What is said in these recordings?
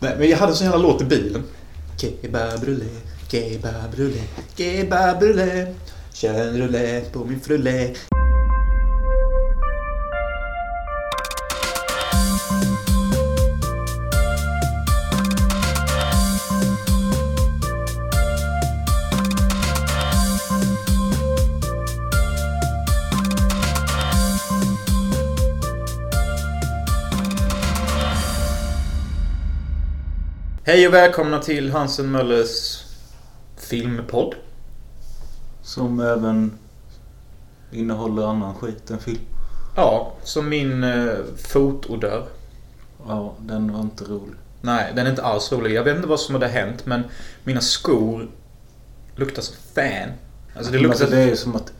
Nej, men jag hade en sån jävla låt i bilen. Kebab rulle, kebab rulle, kebab rulle. Kör en rulle på min frulle. Hej och välkomna till Hansen Möllers filmpodd. Som även innehåller annan skit än film. Ja, som min uh, fotodör. Ja, den var inte rolig. Nej, den är inte alls rolig. Jag vet inte vad som hade hänt men mina skor luktar som fan. Alltså det Men luktar... alltså, det är som att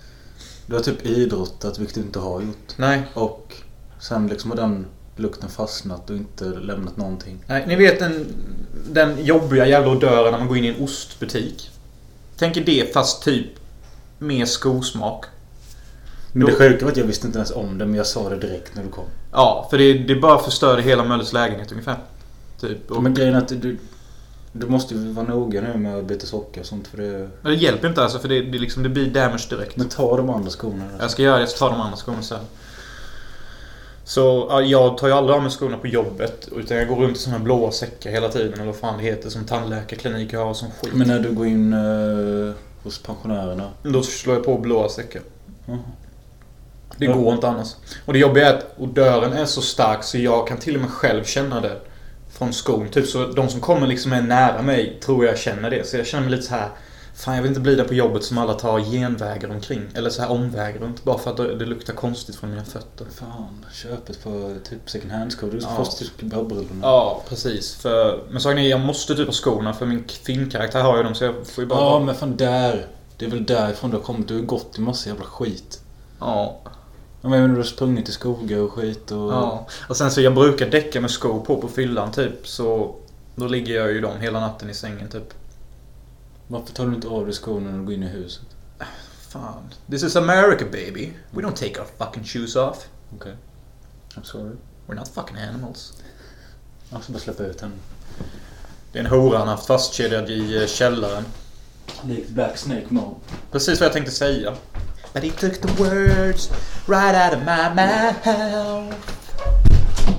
du har typ idrottat, vilket du inte har gjort. Nej, Och sen liksom har den lukten fastnat och inte lämnat någonting. nej. Ni vet den, den jobbiga jävla odören när man går in i en ostbutik. Tänk er det fast typ mer skosmak. Men det sjuka var att jag visste inte ens om det, men jag sa det direkt när du kom. Ja, för det, det bara förstörde hela Möllers lägenhet ungefär. Typ. Och, Men grejen är att du, du måste ju vara noga nu med att byta socker och sånt för det... men det hjälper inte alltså för det, det, liksom, det blir damage direkt. Men ta de andra skorna. då. Jag ska göra det, jag ska ta de andra skorna sen. Så ja, jag tar ju aldrig av mig skorna på jobbet. Utan jag går runt i här blåa säckar hela tiden. Eller vad fan det heter. Som tandläkarkliniker har och som skit. Men när du går in eh, hos pensionärerna. Då slår jag på blåa säckar. Jaha. Det Ja. går inte annars. Och det jobbiga är att odören är så stark så jag kan till och med själv känna det. Från skon. Typ så de som kommer liksom är nära mig tror jag känner det. Så jag känner mig lite så här. Fan jag vill inte bli där på jobbet som alla tar genvägar omkring. Eller så här omvägar runt. Bara för att det det luktar konstigt från mina fötter. Fan, köpet på typ second hand-skor. Du Ja. får typ kebabrullorna. Ja, precis. För, men saken är, jag måste typ ha skorna för min filmkaraktär har ju dem så jag får ju bara... Ja, men fan där. Det är väl därifrån du har kommit. Du har gått i massa jävla skit. ja. Ja, men du har sprungit i skogar och skit och... ja. Och sen så jag brukar däcka med skor på på fyllan typ. Så då ligger jag ju dem hela natten i sängen typ. Varför tar du inte av dig skorna när du går in i huset? Fan. This is America baby. We don't take our fucking shoes off. Okej. I'm sorry. We're not fucking animals. Jag ska bara släppa ut henne. Det är en hora han haft fastkedjad i eh, källaren. Likt Black Snake Mob. Precis vad jag tänkte säga. But he took the words right out of my mouth.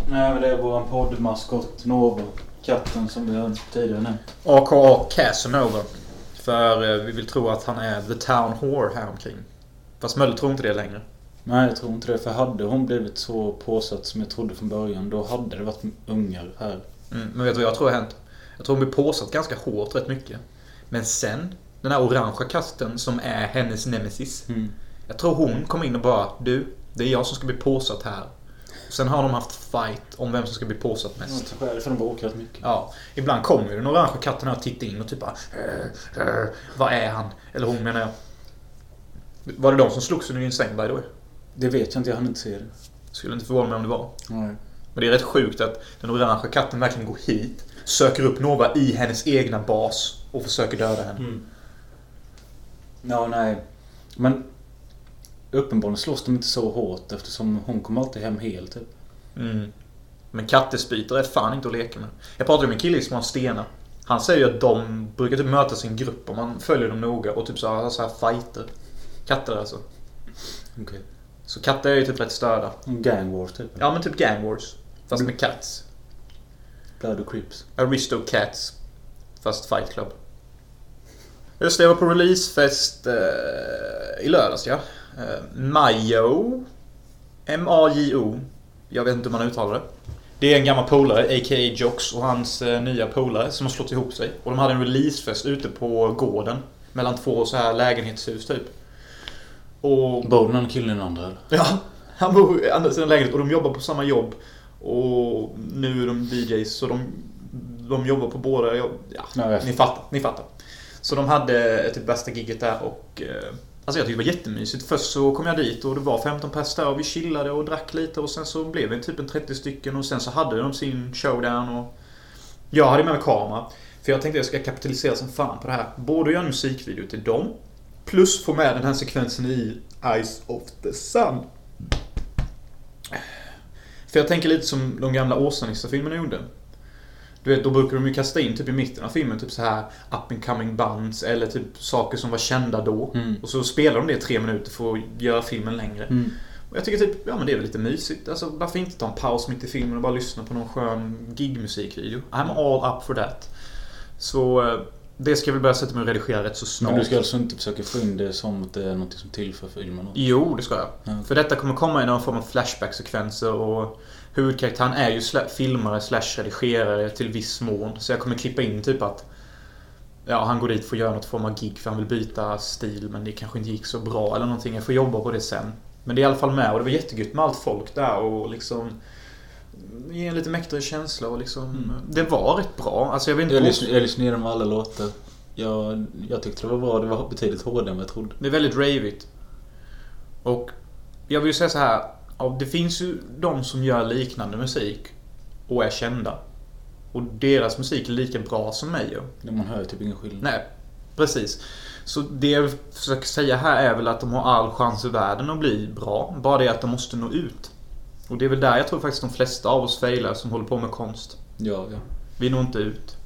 Nej, men det är vår poddmaskot Nova. Katten som vi har tidigare nämnt. AKA Casanova. För eh, vi vill tro att han är the town whore här omkring. Fast Möller tror inte det längre. Nej, jag tror inte det. För hade hon blivit så påsatt som jag trodde från början, då hade det varit ungar här. Mm, men vet du vad jag tror har hänt? Jag tror hon blir påsatt ganska hårt rätt mycket. Men sen, den här orangea kasten som är hennes nemesis. Mm. Jag tror hon kom in och bara Du, det är jag som ska bli påsatt här. Sen har de haft fight om vem som ska bli påsatt mest. För de bråkar rätt mycket. Ja, ibland kommer ju den orangea katten här och tittar in och typ bara "Äh, äh, Vad är han? Eller hon menar jag. Var det de som slogs under din säng by the way? Det vet jag inte, jag hann inte se det. Skulle inte förvåna mig om det var. Nej. Men det är rätt sjukt att den orangea katten verkligen går hit, söker upp Nova i hennes egna bas och försöker döda henne. Mm. Ja, nej. Men uppenbarligen slåss de inte så hårt eftersom hon kommer alltid hem hel typ. Mm. Men kattespiter är fan inte att leka med. Jag pratade med en kille som har stenar. Han säger ju att de brukar typ mötas i en grupp och man följer dem noga och typ så här, så här fighter. Katter alltså. Okej. Så katter är ju typ rätt störda. Gang wars typ. Ja men typ gang wars. Fast med cats. Blood och Crips. Aristo Cats. Fast Fight Club. Just det, jag var på releasefest eh, i lördags ja. Eh, Majo. M-A-J-O. Jag vet inte hur man uttalar det. Det är en gammal polare, a.k.a. Jox, och hans eh, nya polare som har slått ihop sig. Och de hade en releasefest ute på gården. Mellan två så här lägenhetshus typ. Och Bor den killen i den andra eller? Ja, han bor i andra sidan lägenheten och de jobbar på samma jobb. Och nu är de DJs så de, de jobbar på båda jobb. Ja, ni fattar, ni fattar. Så de hade typ bästa gigget där och eh, Alltså jag tyckte det var jättemysigt. Först så kom jag dit och det var 15 pers där och vi chillade och drack lite och sen så blev vi typ en 30 stycken och sen så hade de sin showdown och Jag hade med mig kamera. För jag tänkte jag ska kapitalisera som fan på det här. Både göra en musikvideo till dem Plus få med den här sekvensen i Eyes of the Sun. För jag tänker lite som de gamla Åsa-Nisse-filmerna gjorde. Du vet, då brukar de ju kasta in typ i mitten av filmen typ så här up and coming bands eller typ saker som var kända då. Mm. Och så spelar de det i tre minuter för att göra filmen längre. Mm. Och jag tycker typ, ja men det är väl lite mysigt. Alltså varför inte ta en paus mitt i filmen och bara lyssna på någon skön gigmusikvideo? I'm all up for that. Så eh, det ska jag väl börja sätta mig och redigera rätt så snart. Men du ska alltså inte försöka få in det som att det är något som tillför filmen? Jo, det ska jag. Ja. För detta kommer komma i någon form av flashback-sekvenser och huvudkaraktären är ju sla- filmare slash redigerare till viss mån. Så jag kommer klippa in typ att Ja, han går dit för att göra något form av gig för han vill byta stil men det kanske inte gick så bra eller någonting. Jag får jobba på det sen. Men det är i alla fall med och det var jättegött med allt folk där och liksom Ge en lite mäktigare känsla och liksom Mm. Det var rätt bra. Alltså jag vet inte Jag lyssnade, jag lyssnade igenom alla låtar. Jag, jag tyckte det var bra. Det var betydligt hårdare än vad jag trodde. Det är väldigt ravigt. Och jag vill ju säga så här. Ja, det finns ju de som gör liknande musik och är kända. Och deras musik är lika bra som mig ju. Man hör typ ingen skillnad. Nej, precis. Så det jag försöker säga här är väl att de har all chans i världen att bli bra. Bara det att de måste nå ut. Och det är väl där jag tror faktiskt de flesta av oss failar som håller på med konst. Ja, ja. Vi når inte ut.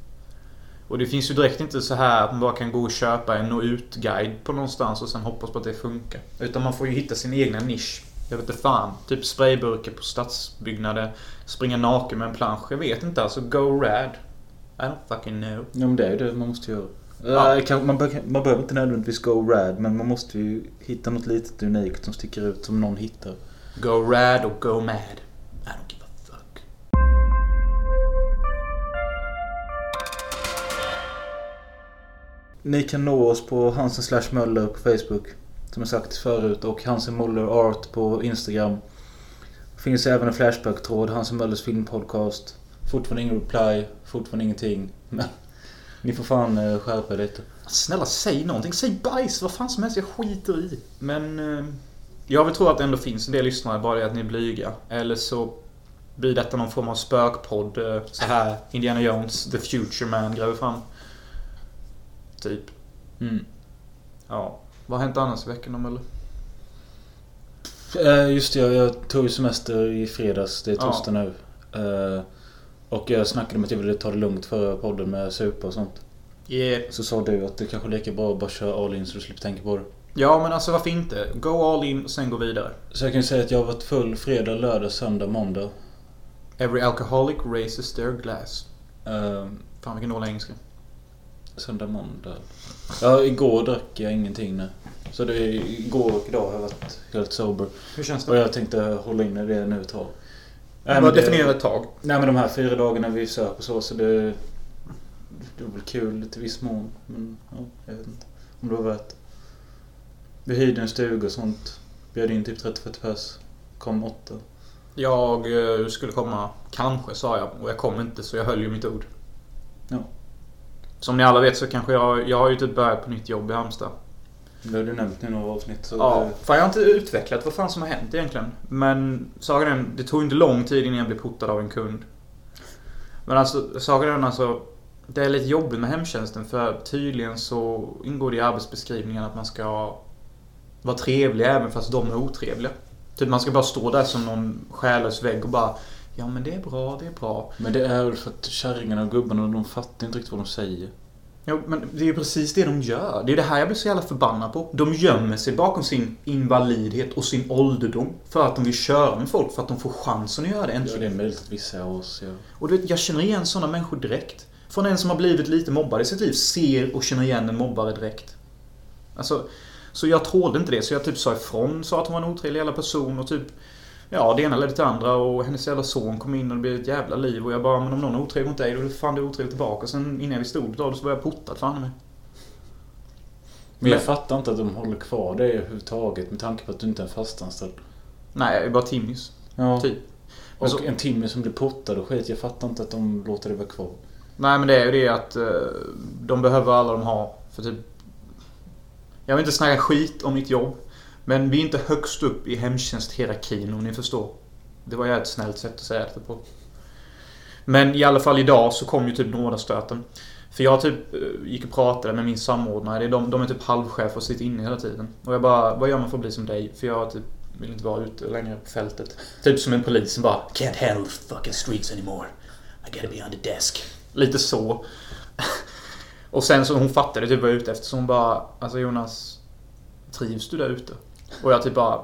Och det finns ju direkt inte så här att man bara kan gå och köpa en nå ut-guide på någonstans och sen hoppas på att det funkar. Utan man får ju hitta sin egna nisch. Jag vet inte fan. Typ sprayburkar på stadsbyggnader. Springa naken med en plansch. Jag vet inte. Alltså, go rad. I don't fucking know. Ja men det är ju det man måste göra. Ja. Ja. kan, man, be- man behöver inte nödvändigtvis go rad men man måste ju hitta något litet unikt som sticker ut som någon hittar. Go rad och go mad. I don't give a fuck. Ni kan nå oss på Hansen slash Möller på Facebook. Som jag sagt förut. Och Hansen Möller Art på Instagram. Finns även en Flashback-tråd. Hansen Möllers filmpodcast. Fortfarande ingen reply. Fortfarande ingenting. Men ni får fan eh, skärpa er lite. Snälla säg någonting. Säg bajs. Vad fan som helst. Jag skiter i. Men... Eh, jag vill tro att det ändå finns en del lyssnare. Bara det att ni är blyga. Eller så blir detta någon form av spökpodd. Eh, så här Indiana Jones, The Future Man gräver fram. Typ. Mm. Ja. Vad har hänt annars i veckan då eller? Eh, just det, jag, jag tog ju semester i fredags. Det är Ja. torsdag nu. Eh, och jag snackade om att jag ville ta det lugnt före podden med supa och sånt. Yeah. Så sa du att det kanske är lika bra att bara köra all in så du slipper tänka på det. Ja men alltså varför inte? Go all in och sen gå vidare. Så jag kan ju säga att jag har varit full fredag, lördag, söndag, måndag. Every alcoholic raises their glass. Eh, Fan vilken dålig engelska. Söndag, måndag. Ja, igår drack jag ingenting nu. Så det är, igår och idag har jag varit helt sober. Hur känns Och det? jag tänkte hålla inne det nu ett tag. Nej, men det- definiera ett tag. Nej men de här fyra dagarna vi söp och så, så det... Det var väl kul till viss mån. Men ja, jag vet inte. Om det var värt. Vi hyrde en stuga och sånt. Bjöd in typ 30-40 pers. Kom åtta. Jag eh, skulle komma, kanske sa jag, och jag kom inte så jag höll ju mitt ord. Ja. Som ni alla vet så kanske jag, jag har ju typ börjat på nytt jobb i Halmstad. Det har du nämnt i några avsnitt. Så Ja, det, fan jag har inte utvecklat vad fan som har hänt egentligen. Men saken är, det tog inte lång tid innan jag blev portad av en kund. Men alltså, saken är alltså, det är lite jobbigt med hemtjänsten för tydligen så ingår det i arbetsbeskrivningen att man ska vara trevlig även fast de är otrevliga. Typ man ska bara stå där som någon själlös vägg och bara Ja men det är bra, det är bra. Men det är väl för att kärringarna och gubbarna de fattar inte riktigt vad de säger. Ja, men det är ju precis det de gör. Det är det här jag blir så jävla förbannad på. De gömmer sig bakom sin invalidhet och sin ålderdom. För att de vill köra med folk, för att de får chansen att göra det Ja, äntligen. det är möjligt att vissa av oss gör. Och du vet, jag känner igen sådana människor direkt. Från en som har blivit lite mobbad i sitt liv, ser och känner igen en mobbare direkt. Alltså, så jag tålde inte det, så jag typ sa ifrån, sa att hon var en otrevlig jävla person och typ Ja, det ena ledde till det andra och hennes jävla son kom in och det blev ett jävla liv och jag bara, men om någon är otrevlig mot dig, då är det fan du är otrevlig tillbaka. Och sen innan vi stod där, så var jag portad fan med. Men jag fattar inte att de håller kvar det överhuvudtaget med tanke på att du inte är en fastanställd. Nej, jag är bara timmis. Ja. Typ. Och så- en timme som blir portad och skit. Jag fattar inte att de låter det vara kvar. Nej men det är ju det att eh, de behöver alla de har. För typ... Jag vill inte snacka skit om mitt jobb. Men vi är inte högst upp i hemtjänsthierarkin om ni förstår. Det var ju ett snällt sätt att säga det på. Men i alla fall idag så kom ju typ nådastöten. För jag typ eh, gick och pratade med min samordnare. De, de är typ halvchef och sitter inne hela tiden. Och jag bara, vad gör man för att bli som dig? För jag typ vill inte vara ute längre på fältet. Typ som en polis som bara Can't handle the fucking streets anymore. I gotta be on the desk. Lite så. Och sen så hon fattade typ vad jag var ute efter så hon bara Alltså Jonas Trivs du där ute? Och jag typ bara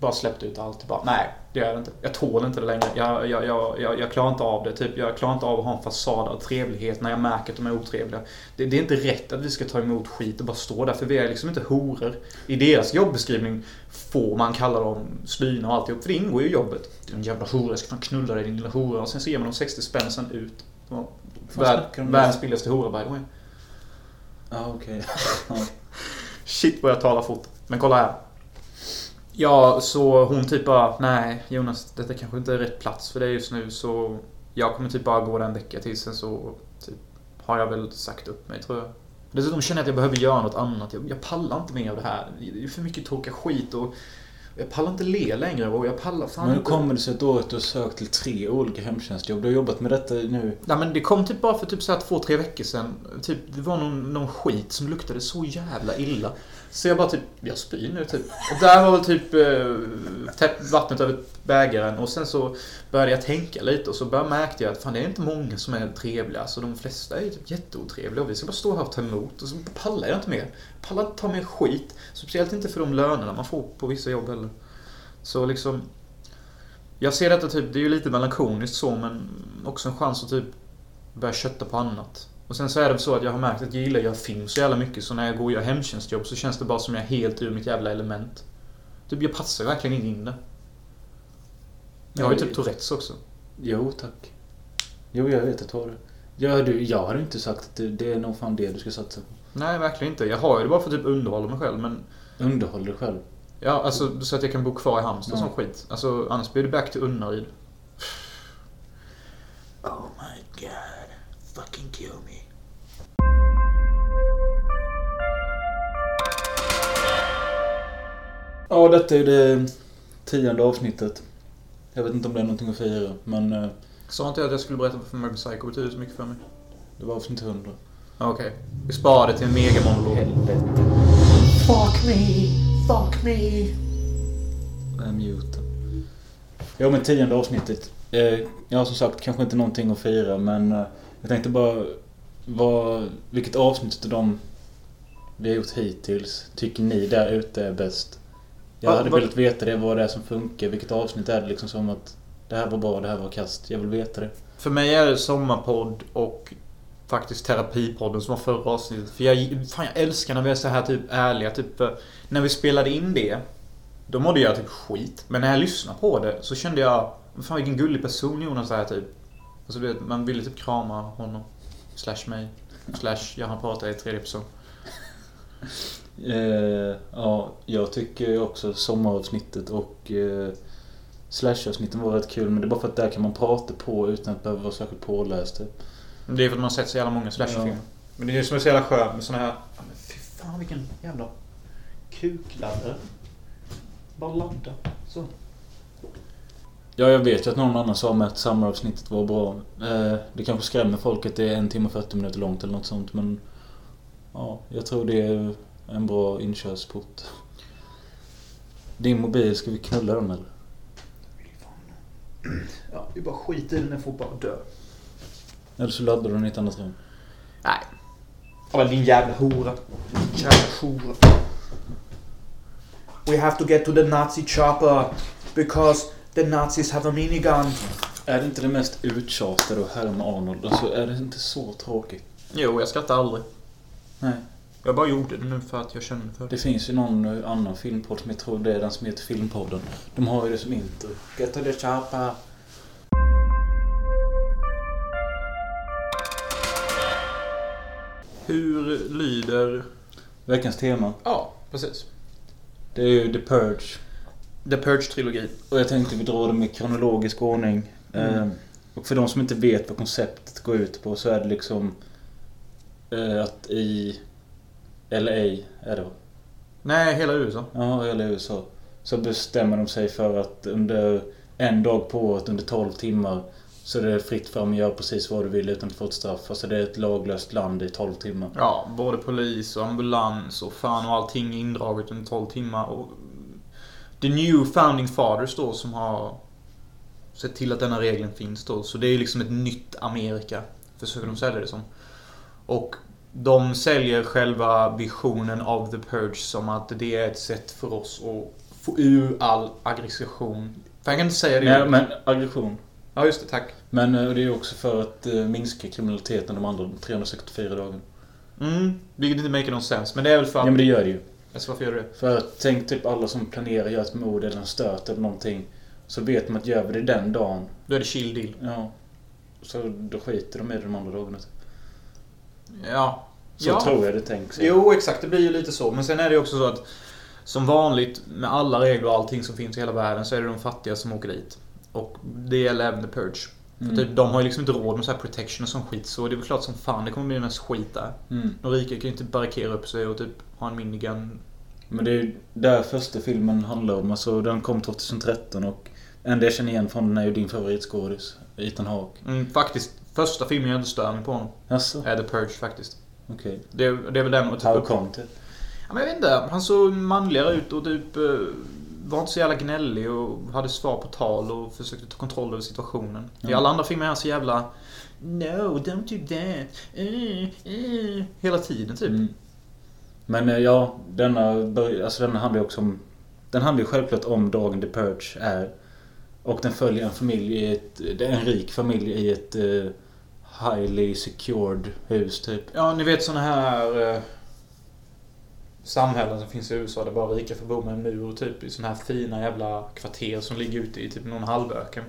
Bara släppte ut allt. Bara, Nej, det gör jag inte. Jag tål inte det längre. Jag, jag, jag, jag, jag klarar inte av det. Typ, jag klarar inte av att ha en fasad av trevlighet när jag märker att de är otrevliga. Det, det är inte rätt att vi ska ta emot skit och bara stå där. För vi är liksom inte horor. I deras jobbeskrivning får man kalla dem slyna och alltihop. För det ingår ju i jobbet. Du är en jävla hora. Jag ska fan knulla dig din lilla hora. Och sen så ger man dem 60 spänn sen ut. Världens billigaste hora by the way. Ja, okej. Ja. Shit vad jag talar fort. Men kolla här. Ja, så hon typ bara Nej Jonas, detta kanske inte är rätt plats för dig just nu så Jag kommer typ bara gå där en vecka till sen så typ, Har jag väl sagt upp mig tror jag. Dessutom känner jag att jag behöver göra något annat. Jag, jag pallar inte mer av det här. Det är för mycket torka skit och Jag pallar inte le längre och jag pallar fan Men hur kommer det sig då att du har sökt till tre olika hemtjänstjobb? Du har jobbat med detta nu. Nej men det kom typ bara för typ så här två, tre veckor sedan. Typ, det var någon, någon skit som luktade så jävla illa. Så jag bara typ, jag spyr nu typ. Och där var väl typ eh, vattnet över bägaren och sen så började jag tänka lite och så började märkte jag att fan det är inte många som är trevliga. Så de flesta är typ jätteotrevliga och vi ska bara stå här och ta emot och så pallar jag inte mer. Pallar inte ta mer skit. Speciellt inte för de lönerna man får på vissa jobb heller. Så liksom jag ser detta typ, det är ju lite melankoliskt så men också en chans att typ börja kötta på annat. Och sen så är det så att jag har märkt att jag gillar att göra film så jävla mycket så när jag går och gör hemtjänstjobb så känns det bara som jag är helt ur mitt jävla element. Typ jag passar verkligen inte in det. Jag har ju typ Tourettes också. Jo, tack. Jo, jag vet att du har det. Ja, du, jag hade inte sagt att det, är nog fan det du ska satsa på. Nej, verkligen inte. Jag har ju det bara för att typ underhålla mig själv men Underhåll dig själv. Ja, alltså så att jag kan bo kvar i Halmstad och sån skit. Alltså annars blir det back till Unnaryd. Oh my god. Fucking kill me. Ja, detta är det tionde avsnittet. Jag vet inte om det är någonting att fira, men eh, Sa inte jag att jag skulle berätta varför American Psycho betyder så mycket för mig? det var avsnitt 100. Okej. Vi sparar det till en megamonolog. Helvete. Fuck me, fuck me. Är muten. Ja, men tionde avsnittet. Eh, ja, som sagt, kanske inte någonting att fira, men eh, jag tänkte bara... Vad, vilket avsnitt av dem vi har gjort hittills tycker ni där ute är bäst? Jag hade vad- velat veta det, vad det är som funkar. Vilket avsnitt är det liksom som att det här var bra, det här var kast. Jag vill veta det. För mig är det Sommarpodd och faktiskt Terapipodden som var förra avsnittet. För jag, fan jag älskar när vi är så här typ ärliga. Typ, när vi spelade in det, då mådde jag typ skit. Men när jag lyssnade på det så kände jag, fan vilken gullig person Jonas är typ. Alltså vet, man ville typ krama honom. Slash mig. Slash, jag har pratat i tredje person. Eh, ja, jag tycker också sommaravsnittet och eh, Slash-avsnitten var rätt kul. Men det är bara för att där kan man prata på utan att behöva vara särskilt påläst. typ. Det är för att man sett så jävla många slasherfilmer. Ja. Men det är det som är så jävla skönt med såna här... Ja, men fy fan vilken jävla kukladdare. Bara ladda. Så. Ja, jag vet ju att någon annan sa med att sommaravsnittet var bra. Eh, det kanske skrämmer folk att det är en timme och 40 minuter långt eller något sånt. Men ja, jag tror det är en bra inkörsport. Din mobil, ska vi knulla den eller? Ja, vi bara skiter i den, den får bara dö. Eller så laddar du den i ett annat rum. Nej. Ja men din jävla hora. Jävla hora. We have to get to the Nazi chopper. Because the Nazis have a minigun. Är det inte det mest uttjatade och härma Arnold? Alltså, är det inte så tråkigt? Jo, jag skrattar aldrig. Nej. Jag bara gjorde det nu för att jag kände för det. Det finns ju någon eh, annan filmpodd som jag tror det är den som heter Filmpodden. De har ju det som intro. Get to the chopper. Hur lyder... Veckans tema. Ja, precis. Det är ju The Purge. The Purge-trilogi. Och jag tänkte vi drar dem i kronologisk ordning. Mm. Eh, och för de som inte vet vad konceptet går ut på så är det liksom eh, att i LA är det va? Nej, hela USA. Ja, eller USA. Så bestämmer de sig för att under en dag på året under 12 timmar så är det fritt fram att göra precis vad du vill utan att få ett straff. Alltså det är ett laglöst land i 12 timmar. Ja, både polis och ambulans och fan och allting är indraget under 12 timmar. Och the new founding fathers då som har sett till att denna regeln finns då. Så det är liksom ett nytt Amerika. Försöker de sälja det som. Och de säljer själva visionen av The Purge som att det är ett sätt för oss att få ur all aggression. För jag kan inte säga det. Nej, men aggression. Ja, just det. Tack. Men eh, det är också för att eh, minska kriminaliteten de andra 364 dagarna. Mm, vilket inte make någon sens. Men det är väl för Ja att... men det gör det ju. Alltså, varför gör du det? För att tänk typ alla som planerar att göra ett mord eller en stöt eller någonting. Så vet de att gör vi det den dagen, Då är det chill deal. ja. Så då skiter de i det de andra dagarna. Ja. Så ja. tror jag det tänks. Jo, exakt. Det blir ju lite så. Men sen är det också så att som vanligt med alla regler och allting som finns i hela världen så är det de fattiga som åker dit. Och det gäller även The Purge. Mm. För typ, de har ju liksom inte råd med så här protection och sån skit. Så det är väl klart som fan det kommer bli mest skit där. Mm. De rika kan ju inte barrikera upp sig och typ ha en minigun. Men det är ju där första filmen handlar om. Alltså den kom 2013 och en jag känner igen från den är ju din favoritskådis. Ethan Hawke. Mm, faktiskt, första filmen jag inte stör mig på honom Jaså? är The Purge faktiskt. Okej. Det, är- det är väl den och typ... How come typ? Ja, men jag vet inte. Han såg manligare ut och typ eh, var inte så jävla gnällig och hade svar på tal och försökte ta kontroll över situationen. I Ja. alla andra filmer är han så jävla No, don't do that. Uh, uh, hela tiden typ. Mm. Men ja, denna, alltså denna handlar ju också om... Den handlar ju självklart om dagen The Purge är. Och den följer en familj i ett... Det är en rik familj i ett eh, highly secured hus typ. Ja, ni vet såna här eh, samhällen som finns i USA där bara rika får bo med en mur typ i såna här fina jävla kvarter som ligger ute i typ någon halvöken.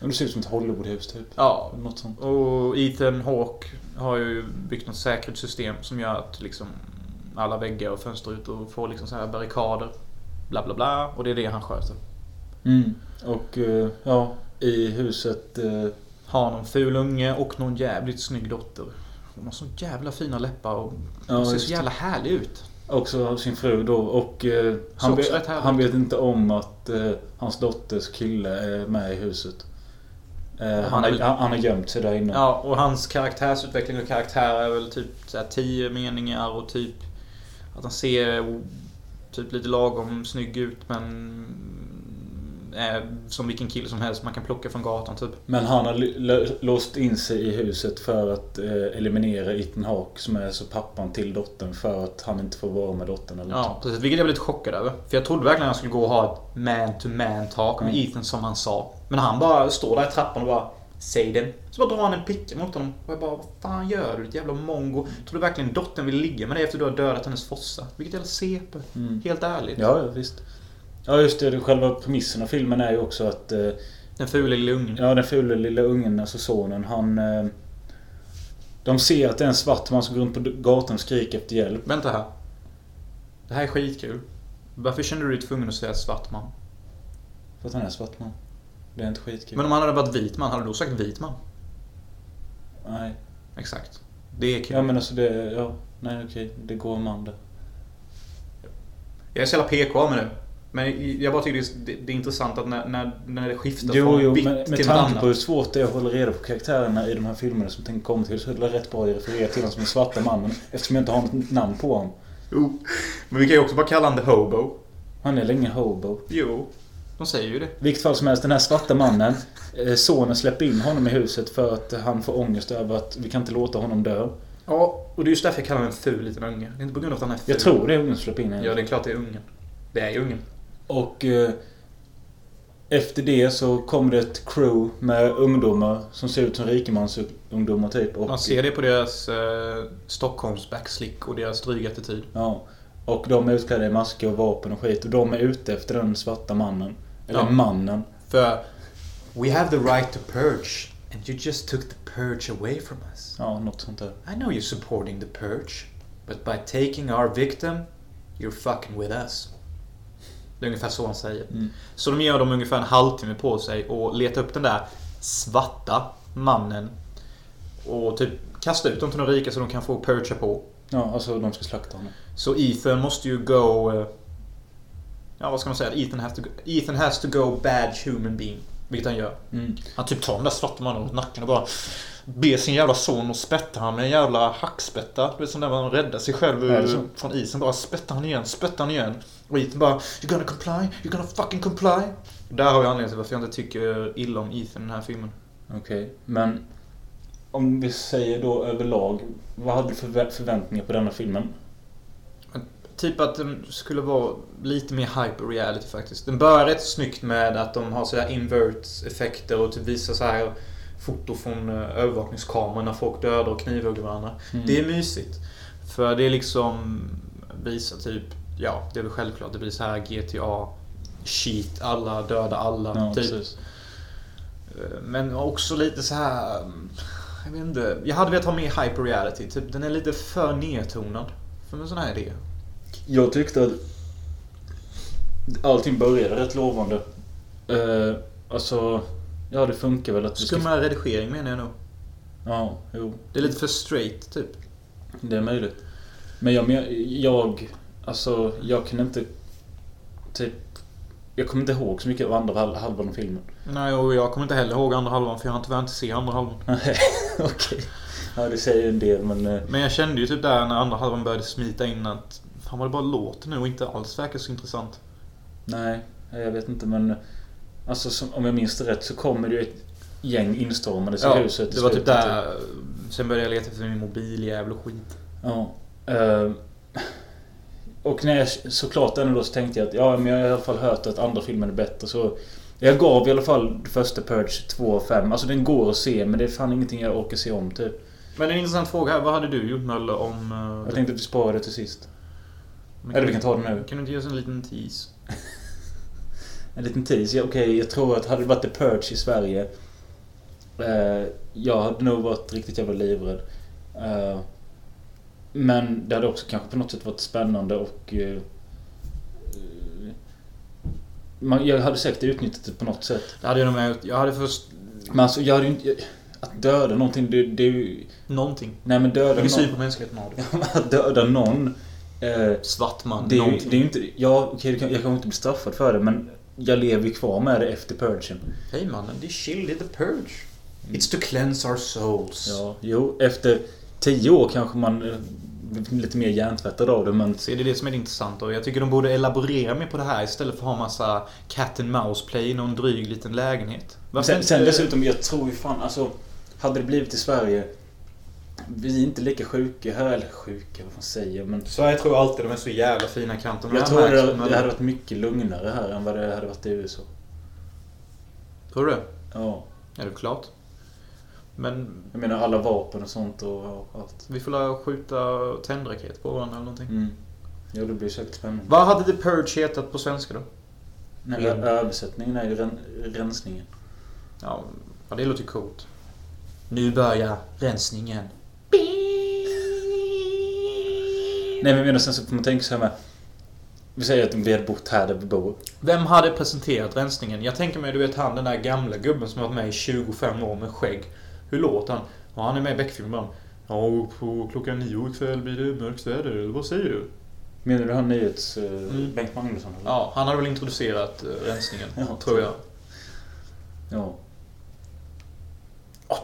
Det ser ut som ett Hollywoodhus typ. Ja, Något sånt. Och Ethan Hawke har ju byggt något säkerhetssystem som gör att liksom alla väggar och fönsterrutor får liksom så här barrikader. Bla bla bla. Och det är det han sköter. Mm. Och eh, ja, i huset... eh, Har någon ful unge och någon jävligt snygg dotter. De har så jävla fina läppar och Ja, de ser så jävla härlig ut. Också av sin fru då och eh, han, vet, han vet inte om att eh, hans dotters kille är med i huset. Eh, han, Han är- han, han har gömt sig där inne. Ja, och hans karaktärsutveckling och karaktär är väl typ så här tio meningar och typ att han ser typ lite lagom snygg ut men som vilken kille som helst man kan plocka från gatan typ. Men han har låst in sig i huset för att eh, eliminera Ethan Hawke som är så pappan till dottern för att han inte får vara med dottern eller Ja, något. precis. Vilket jag blev lite chockad över. För jag trodde verkligen att han skulle gå och ha ett man-to-man talk med Mm. Ethan som han sa. Men han bara står där i trappan och bara Säg den. Så bara drar han en picka mot honom. Och jag bara, vad fan gör du? Ditt jävla mongo. Tror du verkligen dottern vill ligga med dig efter du har dödat hennes fossa? Vilket jävla CP. Mm. Helt ärligt. Ja, ja, visst. Ja, just det. det. Själva premissen av filmen är ju också att eh, Den fula lilla ungen. Ja, den fula lilla ungen, alltså sonen, han... Eh, de ser att det är en svart man som går runt på gatan och skriker efter hjälp. Vänta här. Det här är skitkul. Varför känner du dig tvungen att säga svart man? För att han är svart man. Det är inte skitkul. Men om han hade varit vit man, hade du då sagt vit man? Nej. Exakt. Det är kul. Ja men alltså det... Ja. Nej okej. Det går man där. Jag är så jävla PK mig nu. Men jag bara tycker det är, det är intressant att när, när, när det skiftar Jo, från jo, vitt med till något tanke på hur svårt det är att hålla reda på karaktärerna i de här filmerna som tänker komma till så är det rätt bra att referera till honom som den svarta mannen eftersom jag inte har något namn på honom. Jo. Men vi kan ju också bara kalla honom The Hobo. Han är länge hobo. Jo. De säger ju det. I vilket fall som helst, den här svarta mannen. eh, Sonen släpper in honom i huset för att han får ångest över att vi kan inte låta honom dö. Ja, och det är just därför jag kallar honom en ful liten unge. Det är inte på grund av att han är ful. Jag tror det är ungen som släpper in Ja, honom. det är klart det är ungen. Det är ju ungen. Och eh, efter det så kommer det ett crew med ungdomar som ser ut som rikemansungdomar typ. Och, Man ser det på deras eh, Stockholms backslick och deras dryga attityd. Ja. Och de är utklädda i masker och vapen och skit. Och de är ute efter den svarta mannen. Eller Ja. mannen. För We have the right to purge and you just took the purge away from us. Ja, något sånt där. I know you're supporting the purge, but by taking our victim, you're fucking with us. Det är ungefär så han säger. Mm. Så de ger dem ungefär en halvtimme på sig och leta upp den där svarta mannen. Och typ kasta ut dem till de rika så de kan få purcha på. Ja, alltså de ska slakta honom. Så Ethan måste ju go... eh, Ja, vad ska man säga? Ethan has to go, Ethan has to go bad human being. Vilket han gör. Mm. Han typ tar den där svarta mannen runt nacken och bara ber sin jävla son och spettar han med en jävla hackspätta. Du vet som när man räddar sig själv ur, från isen. Bara spettar han igen, spettar han igen. Och Ethan bara You're gonna comply, you're gonna fucking comply. Där har jag anledningen till varför jag inte tycker illa om Ethan i den här filmen. Okej, men... om vi säger då överlag. Vad hade du för vä- förväntningar på denna filmen? Typ att den skulle vara lite mer hyper reality faktiskt. Den börjar rätt snyggt med att de har sådär invert effekter och typ visar så här foto från eh, övervakningskameror när folk dödar och knivhugger varandra. Mm. Det är mysigt. För det är liksom visar typ, ja det är väl självklart, det blir så här GTA shit, alla dödar alla. Ja, typ. precis. Eh, Men också lite så här. Jag vet inte. Jag hade velat ha mer hyper reality. Typ, den är lite för nedtonad. För en sån här idé. Jag tyckte att allting började rätt lovande. Uh, alltså, ja det funkar väl att vi ska... Redigering menar jag nog. Ja, jo. Det är lite för straight typ. Det är möjligt. Men jag, men jag, alltså jag kan inte typ... Jag kommer inte ihåg så mycket av andra hal- halvan av filmen. Nej, och jag kommer inte heller ihåg andra halvan för jag har tyvärr inte sett andra halvan. Nej, okej. Ja, det säger en del men... eh, Men jag kände ju typ där när andra halvan började smita in att Fan vad det bara låter nu och inte alls verkar så intressant. Nej, jag vet inte men... Alltså som, om jag minns det rätt så kommer det ju ett gäng instormandes i huset. i det var typ där. Sen började jag leta efter min mobiljävel och skit. Ja. eh, och när jag såklart ändå då så tänkte jag att ja, men jag har i alla fall hört att andra filmer är bättre så... Jag gav i alla fall första Purge 2 av 5. Alltså den går att se men det är fan ingenting jag orkar se om typ. Men en intressant fråga här. Vad hade du gjort Möller om... eh, Jag tänkte att vi sparar det till sist. Men Eller vi kan ta det nu. Kan du inte ge oss en liten tease? En liten tease. Ja, Okej, jag tror att hade det varit The Purge i Sverige. Eh, jag hade nog varit riktigt jävla livrädd. Eh, men det hade också kanske på något sätt varit spännande och... Eh, man, jag hade säkert utnyttjat det på något sätt. Det hade jag nog med. Jag hade först... Men alltså, jag hade ju inte... Att döda någonting, det, det är ju... Någonting. Nej men döda Vilken syn någon... på mänskligheten har du? Att döda någon... Eh, Svart man. det, är ju, det är inte... Ja, okej, kan- jag kan inte bli straffad för det men... Jag lever ju kvar med det efter purgen. Hej mannen, det är chill, det är the purge. It's to cleanse our souls. Ja, jo, efter tio år kanske man eh, blir lite mer hjärntvättad av det men... Så det är det som är det intressanta och jag tycker de borde elaborera mer på det här istället för att ha massa cat and mouse play i någon dryg liten lägenhet. Varför Sen, inte- sen dessutom, jag tror ju fan alltså... Hade det blivit i Sverige... Vi är inte lika sjuka här, eller sjuka, vad fan säger jag men... Sverige tror alltid de är så jävla fina i kanten. Jag tror det, det hade varit mycket lugnare här än vad det hade varit i USA. Tror du det? Ja. Ja, det är klart. Men Jag menar alla vapen och sånt och, allt. vi får la skjuta tändraket på varandra eller någonting. Mm. Ja, det blir säkert spännande. Vad hade The Purge hetat på svenska då? Nej, ö- översättningen är ju ren, rensningen. Ja, det låter coolt. Nu börjar rensningen. Nej men menar sen så får man tänka så här med... Vi säger att vi hade bott här där vi bor. Vem hade presenterat rensningen? Jag tänker mig, du vet han den där gamla gubben som har varit med i 25 år med skägg. Hur låter han? Ja, han är med i Beck-filmen. Ja, på klockan nio ikväll blir det mörkt väder, eller vad säger du? Menar du han nyhets... Uh, Mm. Bengt Magnusson? eller? Ja, han hade väl introducerat eh, rensningen, Ja, tror jag. Ja.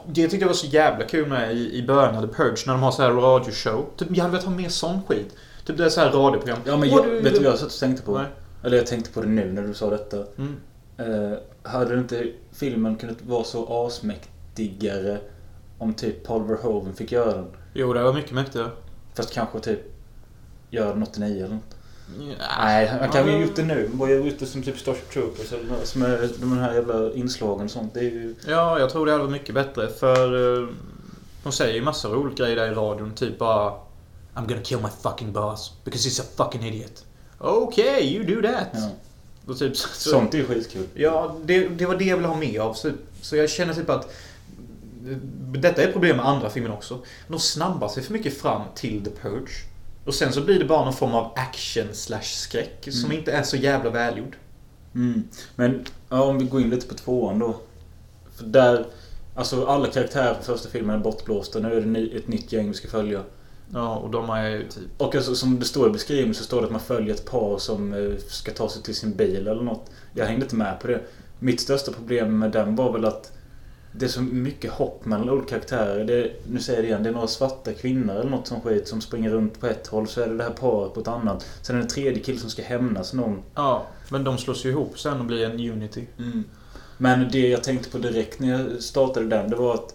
Det tyckte jag var så jävla kul med i, i början av The Purge, när de har så här radioshow. Typ, jag hade velat ha mer sån skit. Typ det är så här radioprogram. Ja men jag, du- vet du vad jag satt och tänkte på? Nej. Eller jag tänkte på det nu när du sa detta. Mm. Eh, hade inte filmen kunnat vara så asmäktigare om typ Paul Verhoeven fick göra den? Jo, det var mycket mäktigare. Fast kanske typ göra den 89 eller något. Nej, han kan ju Ja. ha gjort det nu. Bara gjort det som typ Starship Troopers eller som är de här jävla inslagen och sånt. Det är ju... Ja, jag tror det hade varit mycket bättre för eh, de säger ju massor av olika grejer där i radion. Typ bara I'm gonna kill my fucking boss because he's a fucking idiot. Okay, you do that. Ja. Och typ, så, så, Sånt är ju skitkul. Ja, det, det var det jag ville ha mer av. Så, så jag känner typ att detta är ett problem med andra filmer också. De snabbar sig för mycket fram till The Purge. Och sen så blir det bara någon form av action slash skräck som Mm. inte är så jävla välgjord. Mm. Men ja, om vi går in lite på tvåan då. För där... Alltså alla karaktärer från första filmen är bortblåsta. Nu är det ny, ett nytt gäng vi ska följa. Ja, och de är ju typ... Och alltså, som det står i beskrivningen så står det att man följer ett par som eh, ska ta sig till sin bil eller något. Jag hängde inte med på det. Mitt största problem med den var väl att det är så mycket hopp mellan olika karaktärer. Det, nu säger jag det igen, det är några svarta kvinnor eller något som skit som springer runt på ett håll. Så är det det här paret på ett annat. Sen är det en tredje kille som ska hämnas någon. Ja, men de slås ju ihop sen och blir en unity. Men det jag tänkte på direkt när jag startade den, det var att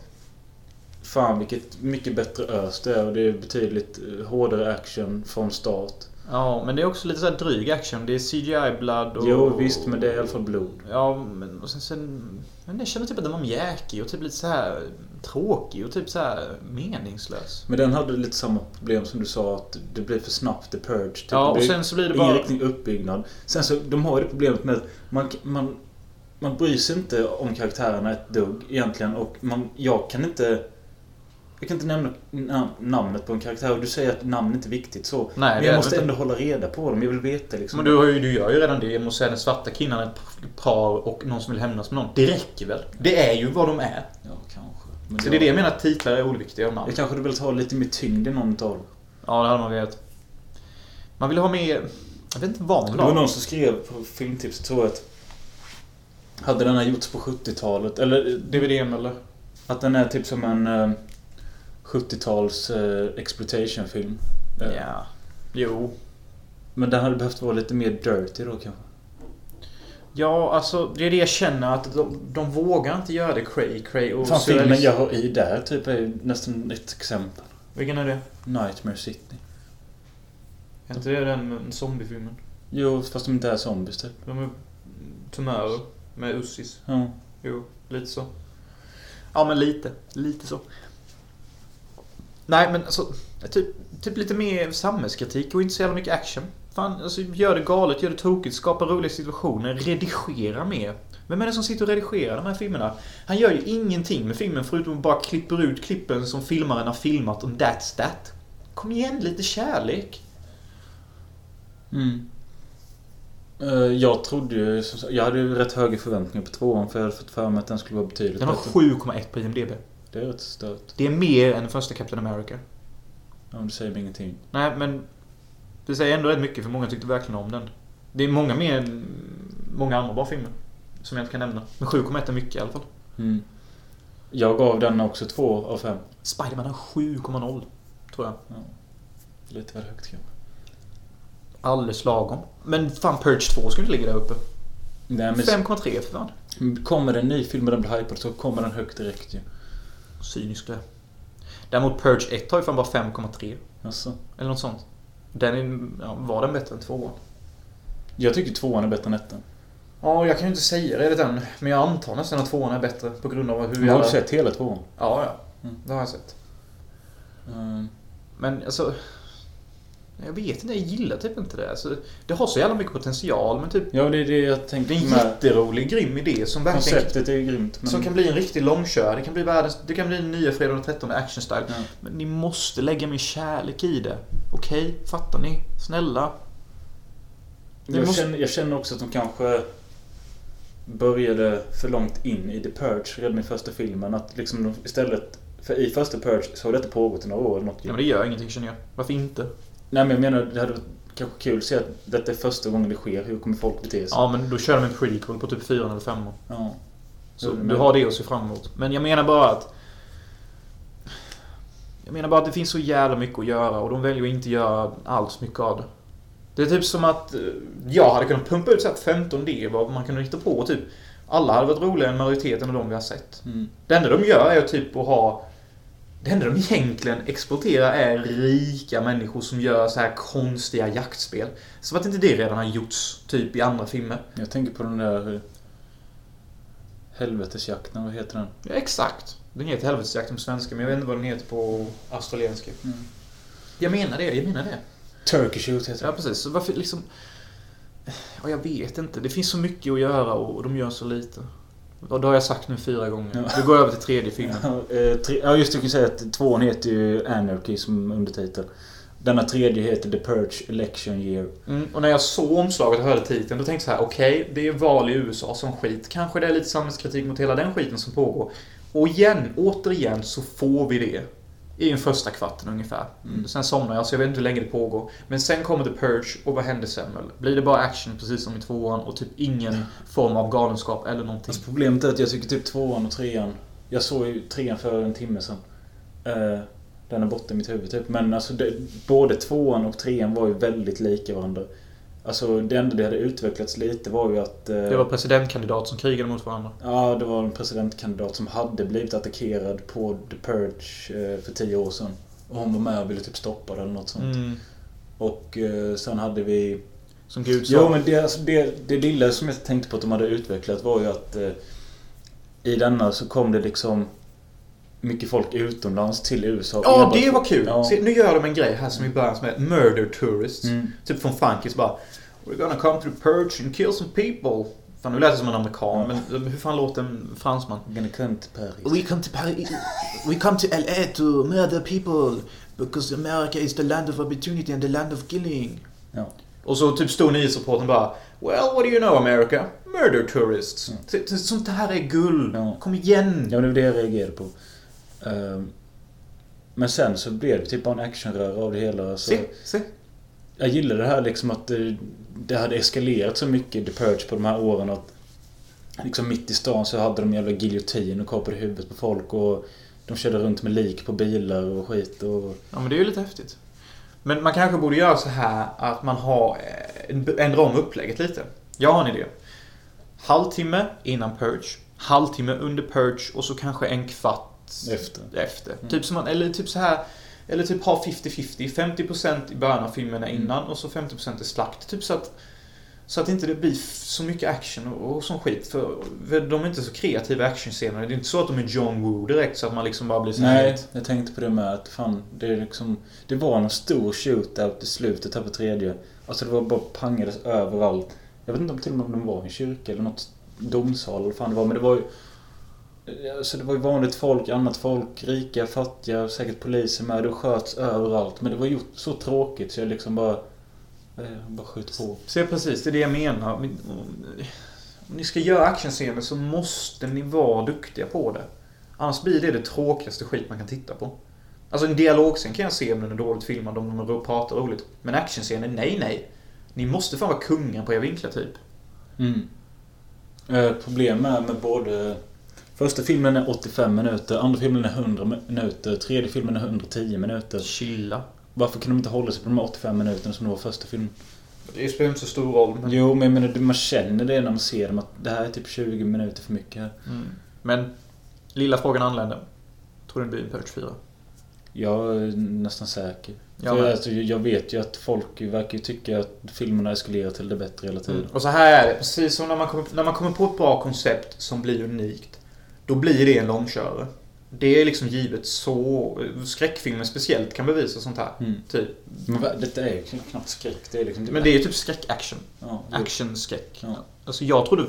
fan vilket mycket bättre ös det är och det är betydligt eh, hårdare action från start. Ja, men det är också lite så här dryg action. Det är CGI-blood och... Jo visst, men det är i alla fall blod. Ja, men och sen... sen men jag känner typ att den var mjäkig och typ lite så här tråkig och typ så här meningslös. Men den hade lite samma problem som du sa att det blev för snabbt, the purge. Typ. Ja, och sen så blir det bara... riktig uppbyggnad. Sen så, de har ju det problemet med att man, man, man bryr sig inte om karaktärerna ett dugg egentligen och man, jag kan inte... Jag kan inte nämna na- namnet på en karaktär och du säger att namn inte är viktigt så. Nej, Men det jag måste ändå hålla reda på dem. Jag vill veta liksom. Men du, har ju, du gör ju redan det genom att säga den svarta kvinnan, ett par och någon som vill hämnas med någon. Det räcker väl? Det är ju vad de är. Ja, kanske. Men Så det är det jag menar att titlar är oviktiga och namn. Jag kanske hade velat ha lite mer tyngd i någon av dem. Ja, det hade man velat. Man vill ha mer... Jag vet inte vad man Det vill var ha. någon som skrev på filmtips, tror jag att... Hade den här gjorts på 70-talet, eller DVDn eller? att den är typ som en eh, 70-tals eh, exploitation-film. Ja. Jo. Men den hade behövt vara lite mer dirty då kanske. Ja, alltså det är det jag känner att de, de vågar inte göra det cray cray och Fan, filmen surrealism. jag har i där typ är ju nästan ett exempel. Vilken är det? Nightmare City. Är inte det den zombiefilmen? Jo, fast de inte är zombies typ. De är tumörer med ussis. Ja. Jo, lite så. Ja, men lite. Lite så. Nej, men alltså... Typ, typ lite mer samhällskritik och inte så jävla mycket action. Fan, alltså gör det galet, gör det tokigt, skapa roliga situationer, redigera mer. Vem är det som sitter och redigerar de här filmerna? Han gör ju ingenting med filmen förutom att bara klipper ut klippen som filmaren har filmat och that's that. Kom igen, lite kärlek. Mm. Eh, Jag trodde ju... Jag hade ju rätt höga förväntningar på tvåan för jag hade fått för mig att den skulle vara betydligt Den har bättre. 7,1 på IMDB. Det är rätt stört. Det är mer än första Captain America. Ja, men det säger mig ingenting. Nej, men det säger ändå rätt mycket för många tyckte verkligen om den. Det är många mer än många andra bra filmer. Som jag inte kan nämna. Men 7,1 är mycket i alla fall. Mm. Jag gav den också två av fem. Spiderman har 7,0. Tror jag. Lite väl högt kanske. Alldeles lagom. Men fan Purge 2 skulle inte ligga där uppe. Nej, men 5,3 för fan. kommer det en ny film och den blir hypad så kommer den högt direkt ju. Cyniskt det. Däremot Purge 1 har ju fan bara 5,3. Alltså. Eller något sånt. Den är, ja, var den bättre än 2 Jag tycker tvåan är bättre än ettan. Ja, jag kan ju inte säga det än. Men jag antar nästan att 2 är bättre på grund av hur Har vi du sett hela tvåan? Ja, ja. Mm. Det har jag sett. Mm. Men alltså... Jag vet inte, jag gillar typ inte det. Alltså, det har så jävla mycket potential men typ... Ja, det är det jag Det tänkte är en med. jätterolig, grym idé som verkligen... Konceptet är grymt. Men... Som kan bli en riktig långkör. Det kan bli världens... Det kan bli den nya Fredag den 13 action style. Ja. Men ni måste lägga mer kärlek i det. Okej? Fattar ni? Snälla? Det Jag, måste- känner, jag känner också att de kanske började för långt in i The Purge redan i första filmen. Att liksom istället... För i första Purge så har detta pågått i några år eller något. Ja, men det gör ingenting känner jag. Varför inte? Nej men jag menar, det hade varit kanske kul att se att detta är första gången det sker. Hur kommer folk bete sig? Ja, men då kör de en prequel på typ 4 eller 5 Ja. Så du menar har det att se fram emot. Men jag menar bara att... Jag menar bara att det finns så jävla mycket att göra och de väljer att inte göra alls mycket av det. Det är typ som att eh, jag hade kunnat pumpa ut så här 15 D vad man kunde hitta på typ alla hade varit roligare än majoriteten av de vi har sett. Mm. Det enda de gör är typ att ha... Det enda de egentligen exploaterar är rika människor som gör så här konstiga jaktspel. Som att inte det redan har gjorts typ i andra filmer. Jag tänker på den där... eh, Helvetesjakten, vad heter den? Ja, exakt. Den heter Helvetesjakten på svenska, men jag vet inte vad den heter på australienska. Mm. Jag menar det, jag menar det. Turkish Shoot heter Ja, den. precis. Så varför liksom... Ja, jag vet inte. Det finns så mycket att göra och de gör så lite. Och det har jag sagt nu fyra gånger. Ja. Nu går över till tredje filmen. Ja, eh, ja just det, jag kan säga att tvåan heter ju Anarchy som undertitel. Denna tredje heter The Purge Election Year. Mm, och när jag såg omslaget och hörde titeln, då tänkte jag så här: okej, det är val i USA som skit. Kanske det är lite samhällskritik mot hela den skiten som pågår. Och igen, återigen, så får vi det. I den första kvarten ungefär. Mm. Sen somnar jag, så jag vet inte hur länge det pågår. Men sen kommer The Purge, och vad händer sen väl? Blir det bara action, precis som i tvåan, och typ ingen form av galenskap eller någonting? Alltså problemet är att jag tycker typ tvåan och trean... Jag såg ju trean för en timme sedan. Eh, den är borta i mitt huvud typ. Men alltså det, både tvåan och trean var ju väldigt lika varandra. Alltså det enda det hade utvecklats lite var ju att... eh, Det var presidentkandidat som krigade mot varandra. Ja, det var en presidentkandidat som hade blivit attackerad på The Purge eh, för tio år sedan. Och hon var med och ville typ stoppa det eller något sånt. Mm. Och eh, sen hade vi... Som Gud sa. Jo men det, alltså, det, det lilla som jag tänkte på att de hade utvecklat var ju att eh, i denna så kom det liksom mycket folk utomlands till USA. Ja, Enbart det var kul! Ja. Se, nu gör de en grej här som i början som heter Murder Tourists. Mm. Typ från Funkis bara We're gonna come to the purge and kill some people. Fan, nu lät det som en amerikan, Ja. men hur fan låter en fransman? I'm gonna come to Paris. We come to Paris. We come to LA to murder people. Because America is the land of opportunity and the land of killing. Ja. Och så typ stod nyhetsreportern bara Well, what do you know America? Murder tourists. Mm. Så- så- Sånt här är guld. Ja. Kom igen. Ja, det var det jag reagerade på. Ehm, men sen så blev det typ bara en actionröra av det hela. Så Se, se. jag gillar det här liksom att det, det hade eskalerat så mycket The Purge på de här åren att liksom mitt i stan så hade de jävla giljotin och kapade huvudet på folk och de körde runt med lik på bilar och skit och... Ja, men det är ju lite häftigt. Men man kanske borde göra så här att man har eh, ändra om upplägget lite. Jag har en idé. Halvtimme innan Purge. Halvtimme under Purge och så kanske en kvart Efter. efter. Mm. Typ som man, eller typ så här eller typ ha 50-50. 50% i början av filmerna Mm. innan och så 50% är slakt. Typ så att så att inte det blir så mycket action och, och sån skit. För, för de är inte så kreativa actionscener. Det är inte så att de är John Woo direkt så att man liksom bara blir så Nej, helt- jag tänkte på det med att fan, det är liksom... Det var en stor shootout i slutet här på tredje. Alltså det var bara pangades överallt. Jag vet inte om till och med om de var i en kyrka eller något domsal eller fan det var. Men det var ju... Alltså det var ju vanligt folk, annat folk, rika, fattiga, säkert poliser med. Det sköts överallt. Men det var gjort så tråkigt så jag liksom bara... eh, Bara skjut på. Se precis, det är det jag menar. Om ni ska göra actionscener så måste ni vara duktiga på det. Annars blir det det tråkigaste skit man kan titta på. Alltså en dialogscen kan jag se om den är dåligt filmad, om de pratar roligt. Men actionscener, nej nej. Ni måste fan vara kungar på er vinklar typ. Mm. Eh, problem är med både... Första filmen är 85 minuter, andra filmen är 100 minuter, tredje filmen är 110 minuter. Chilla. Varför kan de inte hålla sig på de här 85 minuterna som det var första filmen? Det spelar inte så stor roll. Men, Jo, men jag menar, man känner det när man ser dem att det här är typ 20 minuter för mycket mm. men lilla frågan anländer. Tror du det blir en Purge 4? Jag är nästan säker. Ja, men- alltså, jag vet ju att folk verkar tycka att filmerna eskalerar till det bättre hela tiden. Mm. Och så här är det, precis som när man, kommer, när man kommer på ett bra koncept som blir unikt. Då blir det en långkörare. Det är liksom givet så... Skräckfilmer speciellt kan bevisa sånt här. Mm. Typ. Men detta är ju knappt skräck. Det är liksom... Men det är ju typ skräck-action. Ja, Action-skräck. Ja. Alltså jag trodde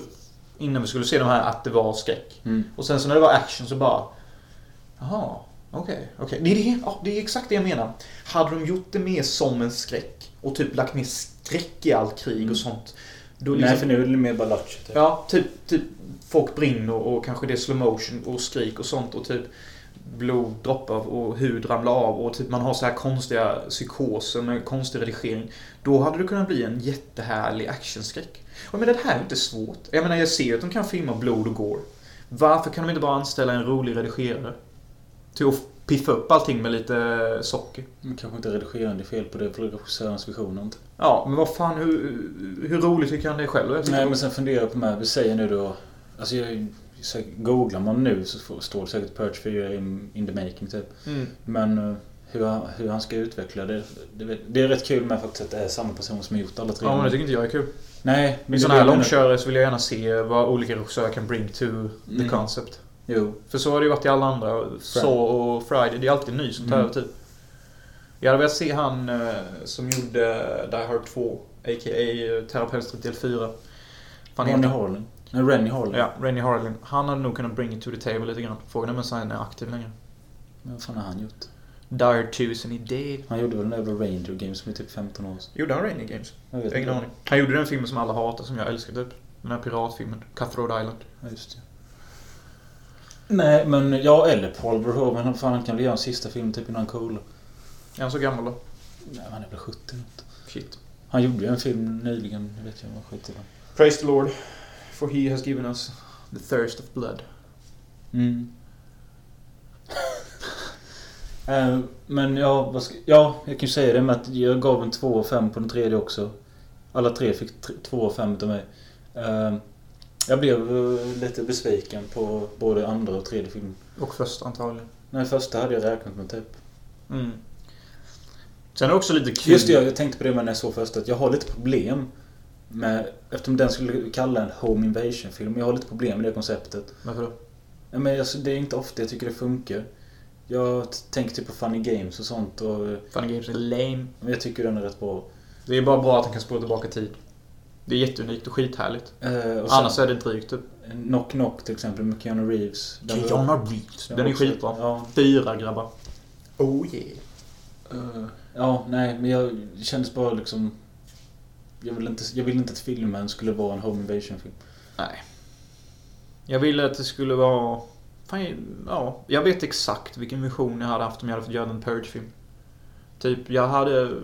innan vi skulle se de här att det var skräck. Mm. Och sen så när det var action så bara... Jaha, okej, okej. Det, är det, ja, det är exakt det jag menar. Hade de gjort det mer som en skräck och typ lagt mer skräck i allt krig Mm. och sånt. Då Nej, för nu är det mer bara lattjo typ. Ja, typ, typ folk brinner och kanske det är slow motion och skrik och sånt och typ blod droppar och hud ramlar av och typ man har så här konstiga psykoser med konstig redigering. Då hade det kunnat bli en jättehärlig actionskräck. Och men det här är inte svårt. Jag menar, jag ser ju att de kan filma blod och gore. Varför kan de inte bara anställa en rolig redigerare? Till att piffa upp allting med lite socker. Men kanske inte redigerande fel på det för regissörens vision inte. Ja, men vad fan, hur, hur roligt tycker han det är själv? Nej men sen funderar jag på med, vi säger nu då... Alltså jag, googlar man nu så står det säkert Purge 4 in, in the making typ. Mm. Men eh, hur, han- hur han ska utveckla det, det, det är rätt kul med faktiskt att det är samma person som har gjort alla tre. Ja, men det tycker inte jag är kul. Nej, Med det sådana här långkörare så vill jag gärna se vad olika regissörer kan bring to the Mm. concept. Jo. För så har det ju varit i alla andra. Så och Friday, det är alltid ny som tar Mm. över typ. Jag hade velat se han eh, som gjorde Die Hard 2, a.k.a. Terapeutstritt del 4. Fan Ronny Harlan. Nej, Rennie Harlan. Ja, Rennie Harlin. Han hade nog kunnat bring it to the table lite grann. Frågan är om han är aktiv längre. Men vad fan har han gjort? Die Hard 2 is he dead. Han gjorde väl den jävla Ranger Games som är typ 15 år sedan. Gjorde han Rainy Games? Jag vet Ingen inte. aning. Han gjorde den filmen som alla hatar, som jag älskar typ. Den här piratfilmen. Cutthroat Island. Ja, just det. Nej, men ja, eller Paul Verhoeven. Han fan han kan väl göra en sista film typ innan han coolar. Är han så gammal då? Nej, han är väl 70 något. Shit. Han gjorde ju en film nyligen, det vet jag vad skit den. Praise the Lord, for he has given us the thirst of blood. Mm. Eh, Men ja, ska, ja, jag kan ju säga det med att jag gav en 2 och 5 på den tredje också. Alla tre fick tre, två och fem utav mig. Eh, jag blev eh, lite besviken på både andra och tredje filmen. Och första antagligen. Nej, första hade jag räknat med typ. Mm. Sen är det också lite kul. Just det, jag tänkte på det när jag såg första. Att jag har lite problem med... Eftersom den skulle kalla en Home Invasion-film. Jag har lite problem med det konceptet. Varför då? Ja, men alltså, det är inte ofta jag tycker det funkar. Jag tänker typ på Funny Games och sånt och... Funny Games är lame. Men jag tycker den är rätt bra. Det är bara bra att han kan spola tillbaka tid. Det är jätteunikt och skithärligt. Eh, och sen, Annars är det drygt typ. Knock Knock till exempel med Keanu Reeves. Keanu Reeves. Den är skitbra. Ja. Fyra grabbar. Oh yeah. Eh, ja, nej, men jag det kändes bara liksom... Jag vill inte, jag vill inte att filmen skulle vara en Home Invasion-film. Nej. Jag ville att det skulle vara... Fan, ja. Jag vet exakt vilken vision jag hade haft om jag hade fått göra en Purge-film. Typ, jag hade...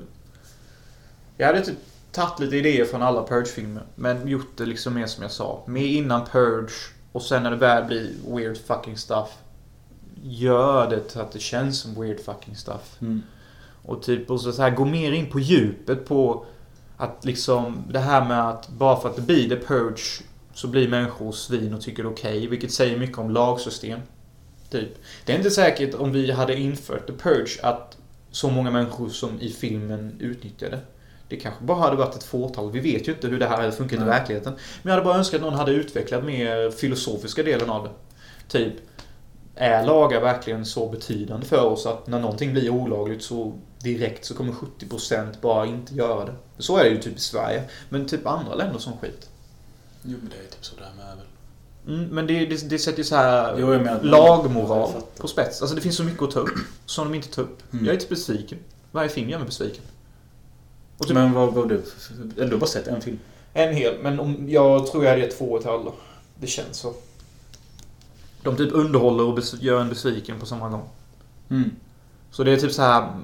Jag hade typ tagit lite idéer från alla Purge-filmer. Men gjort det liksom mer som jag sa. Mer innan Purge. Och sen när det väl blir weird fucking stuff. Gör det till att det känns som weird fucking stuff. Mm. Och typ och så, här, gå mer in på djupet på att liksom det här med att bara för att det blir the purge så blir människor svin och tycker det är okej. vilket säger mycket om lagsystem. Typ. Det är inte säkert om vi hade infört the purge att så många människor som i filmen utnyttjade. Det kanske bara hade varit ett fåtal. Vi vet ju inte hur det här hade funkat i Nej. verkligheten. Men jag hade bara önskat att någon hade utvecklat mer filosofiska delen av det. Typ, är lagar verkligen så betydande för oss att när någonting blir olagligt så direkt så kommer 70% bara inte göra det. Så är det ju typ i Sverige. Men typ andra länder som skit. Jo, men det är typ sådär med väl. Mm, men det, det, det sätter ju så här Jo, menar- lagmoral på spets. Alltså det finns så mycket att ta upp som de inte tar upp. Mm. Jag är inte besviken. Varje film gör mig besviken. Typ Men vad gav du? du har bara sett en film? En hel, men om, jag tror jag hade gett två till alla. Det känns så. De typ underhåller och gör en besviken på samma gång. Mm. Så det är typ så här.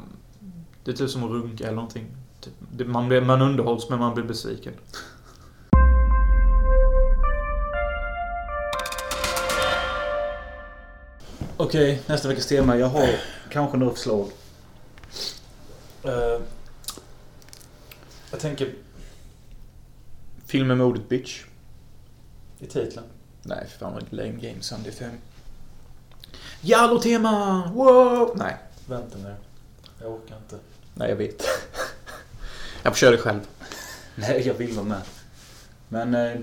Det är typ som att runka eller någonting. Typ, det, man, blir, man underhålls men man blir besviken. Okej, nästa veckas tema. Jag har kanske några förslag. Eh, jag tänker Filmen med ordet bitch. i titeln. Nej, för fan vad lame game Sunday 5. Jallo-tema! Wow! Nej. Vänta nu. Jag orkar inte. Nej, jag vet. jag får köra det själv. Nej, jag vill vara med. Men eh,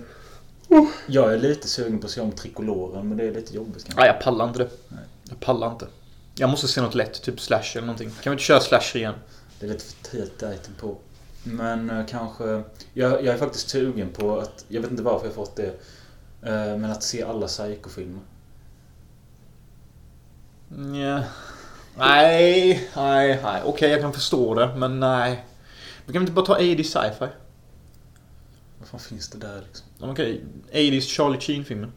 jag är lite sugen på att se om Trikoloren, men det är lite jobbigt kanske. Nej, jag pallar inte det. Nej. Jag pallar inte. Jag måste se något lätt, typ slash eller någonting. Kan vi inte köra slash igen? Det är lite för tidigt item på. Men eh, kanske... Jag, jag är faktiskt sugen på att... Jag vet inte varför jag fått det. eh, men att se alla Psycho-filmer. Nja. Nej, nej, nej. Okej, jag kan förstå det, men nej. Vi kan inte bara ta 80 sci-fi? Vad fan finns det där liksom? Okej, 80s Charlie Sheen-filmen.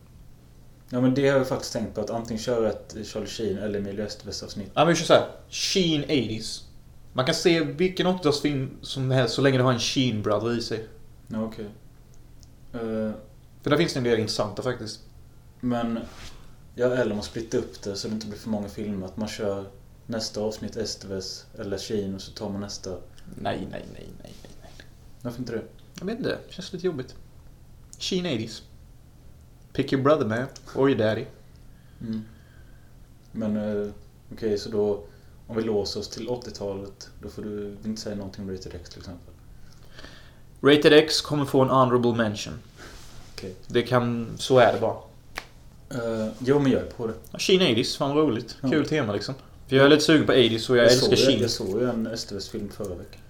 Ja men det har jag faktiskt tänkt på. Att antingen köra ett Charlie Sheen eller Emilio Estevez avsnitt. Ja, men vi kör såhär. Sheen 80s. Man kan se vilken 80-talsfilm som helst så länge det har en Sheen Brother i sig. Ja, okej. Eh, För där finns det en del intressanta faktiskt. men... Ja, eller man splittar upp det så det inte blir för många filmer. Att man kör nästa avsnitt Estevez eller Sheen och så tar man nästa. Nej, nej, nej, nej, nej, nej. Varför inte det? Jag vet inte, det känns lite jobbigt. Sheen 80s. Pick your brother man. Or your daddy. Mm. Men eh, okej, så då... Om vi låser oss till 80-talet, då får du inte säga någonting om Rated X till exempel. Rated X kommer få en honorable mention. Okej. Det kan, så är det bara. Uh, jo, men jag är på det. Ja, Sheen 80s, fan vad roligt. Ja. Kul tema liksom. För jag är lite sugen på 80s och jag, älskar såg, Sheen. Jag såg ju en Estevez-film förra veckan.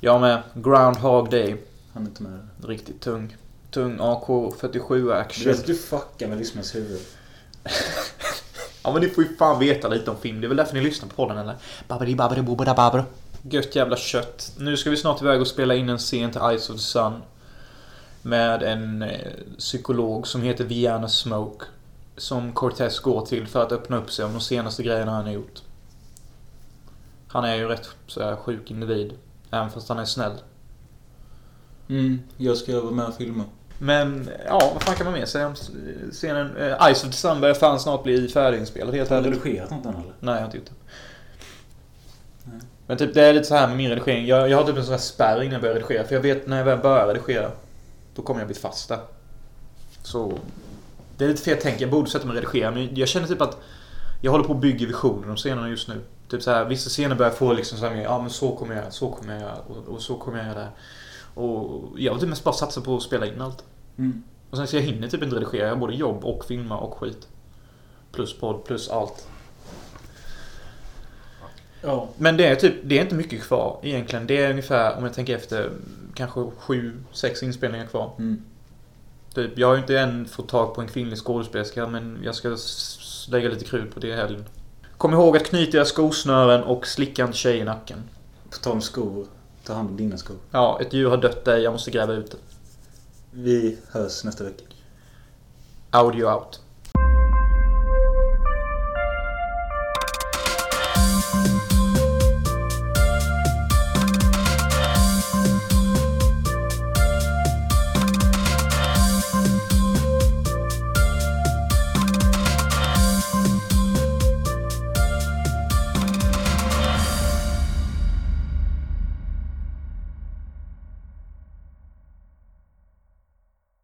Jag med. Groundhog Day. Han är inte med. Riktigt tung. Tung AK47 Du action. vet att du fuckar med lyssnarens huvud. Ja men ni får ju fan veta lite om film. Det är väl därför ni lyssnar på podden eller? Babbidi babbidi bobbida babbra. Gött jävla kött. Nu ska vi snart iväg och spela in en scen till Eyes of the Sun. Med en eh, psykolog som heter Viana Smoke. Som Cortez går till för att öppna upp sig om de senaste grejerna han har gjort. Han är ju rätt så här, sjuk individ. Även fast han är snäll. Mm, jag ska vara med och filma. Men ja, vad fan kan man mer säga om scenen? Eh, Eyes of Sun börjar fan snart bli färdiginspelad helt Har du ärligt. redigerat något än eller? Nej, jag har inte gjort det. Nej. Men typ det är lite så här med min redigering. Jag, jag har typ en sån här spärr innan jag börjar redigera. För jag vet när jag väl börjar redigera. Då kommer jag bli fast där. Så... Det är lite fel tänk. Jag borde sätta mig och redigera. Men jag känner typ att jag håller på att bygga visioner om scenerna just nu. Typ så här, vissa scener börjar få liksom så här, ja men så kommer jag göra, så kommer jag göra och, och så kommer jag göra det. Och jag vill typ mest bara satsa på att spela in allt. Mm. Och sen så jag hinner typ inte redigera. Jag har både jobb och filma och skit. Plus podd, plus allt. Ja. Men det är typ, det är inte mycket kvar egentligen. Det är ungefär, om jag tänker efter, kanske sju, sex inspelningar kvar. Mm. Typ, jag har ju inte än fått tag på en kvinnlig skådespelerska men jag ska lägga lite krut på det i helgen. Kom ihåg att knyta era skosnören och slicka en tjej i nacken. På tal om skor. Ta hand om dina skor. Ja, ett djur har dött där, jag måste gräva ut det. Vi hörs nästa vecka. Audio out.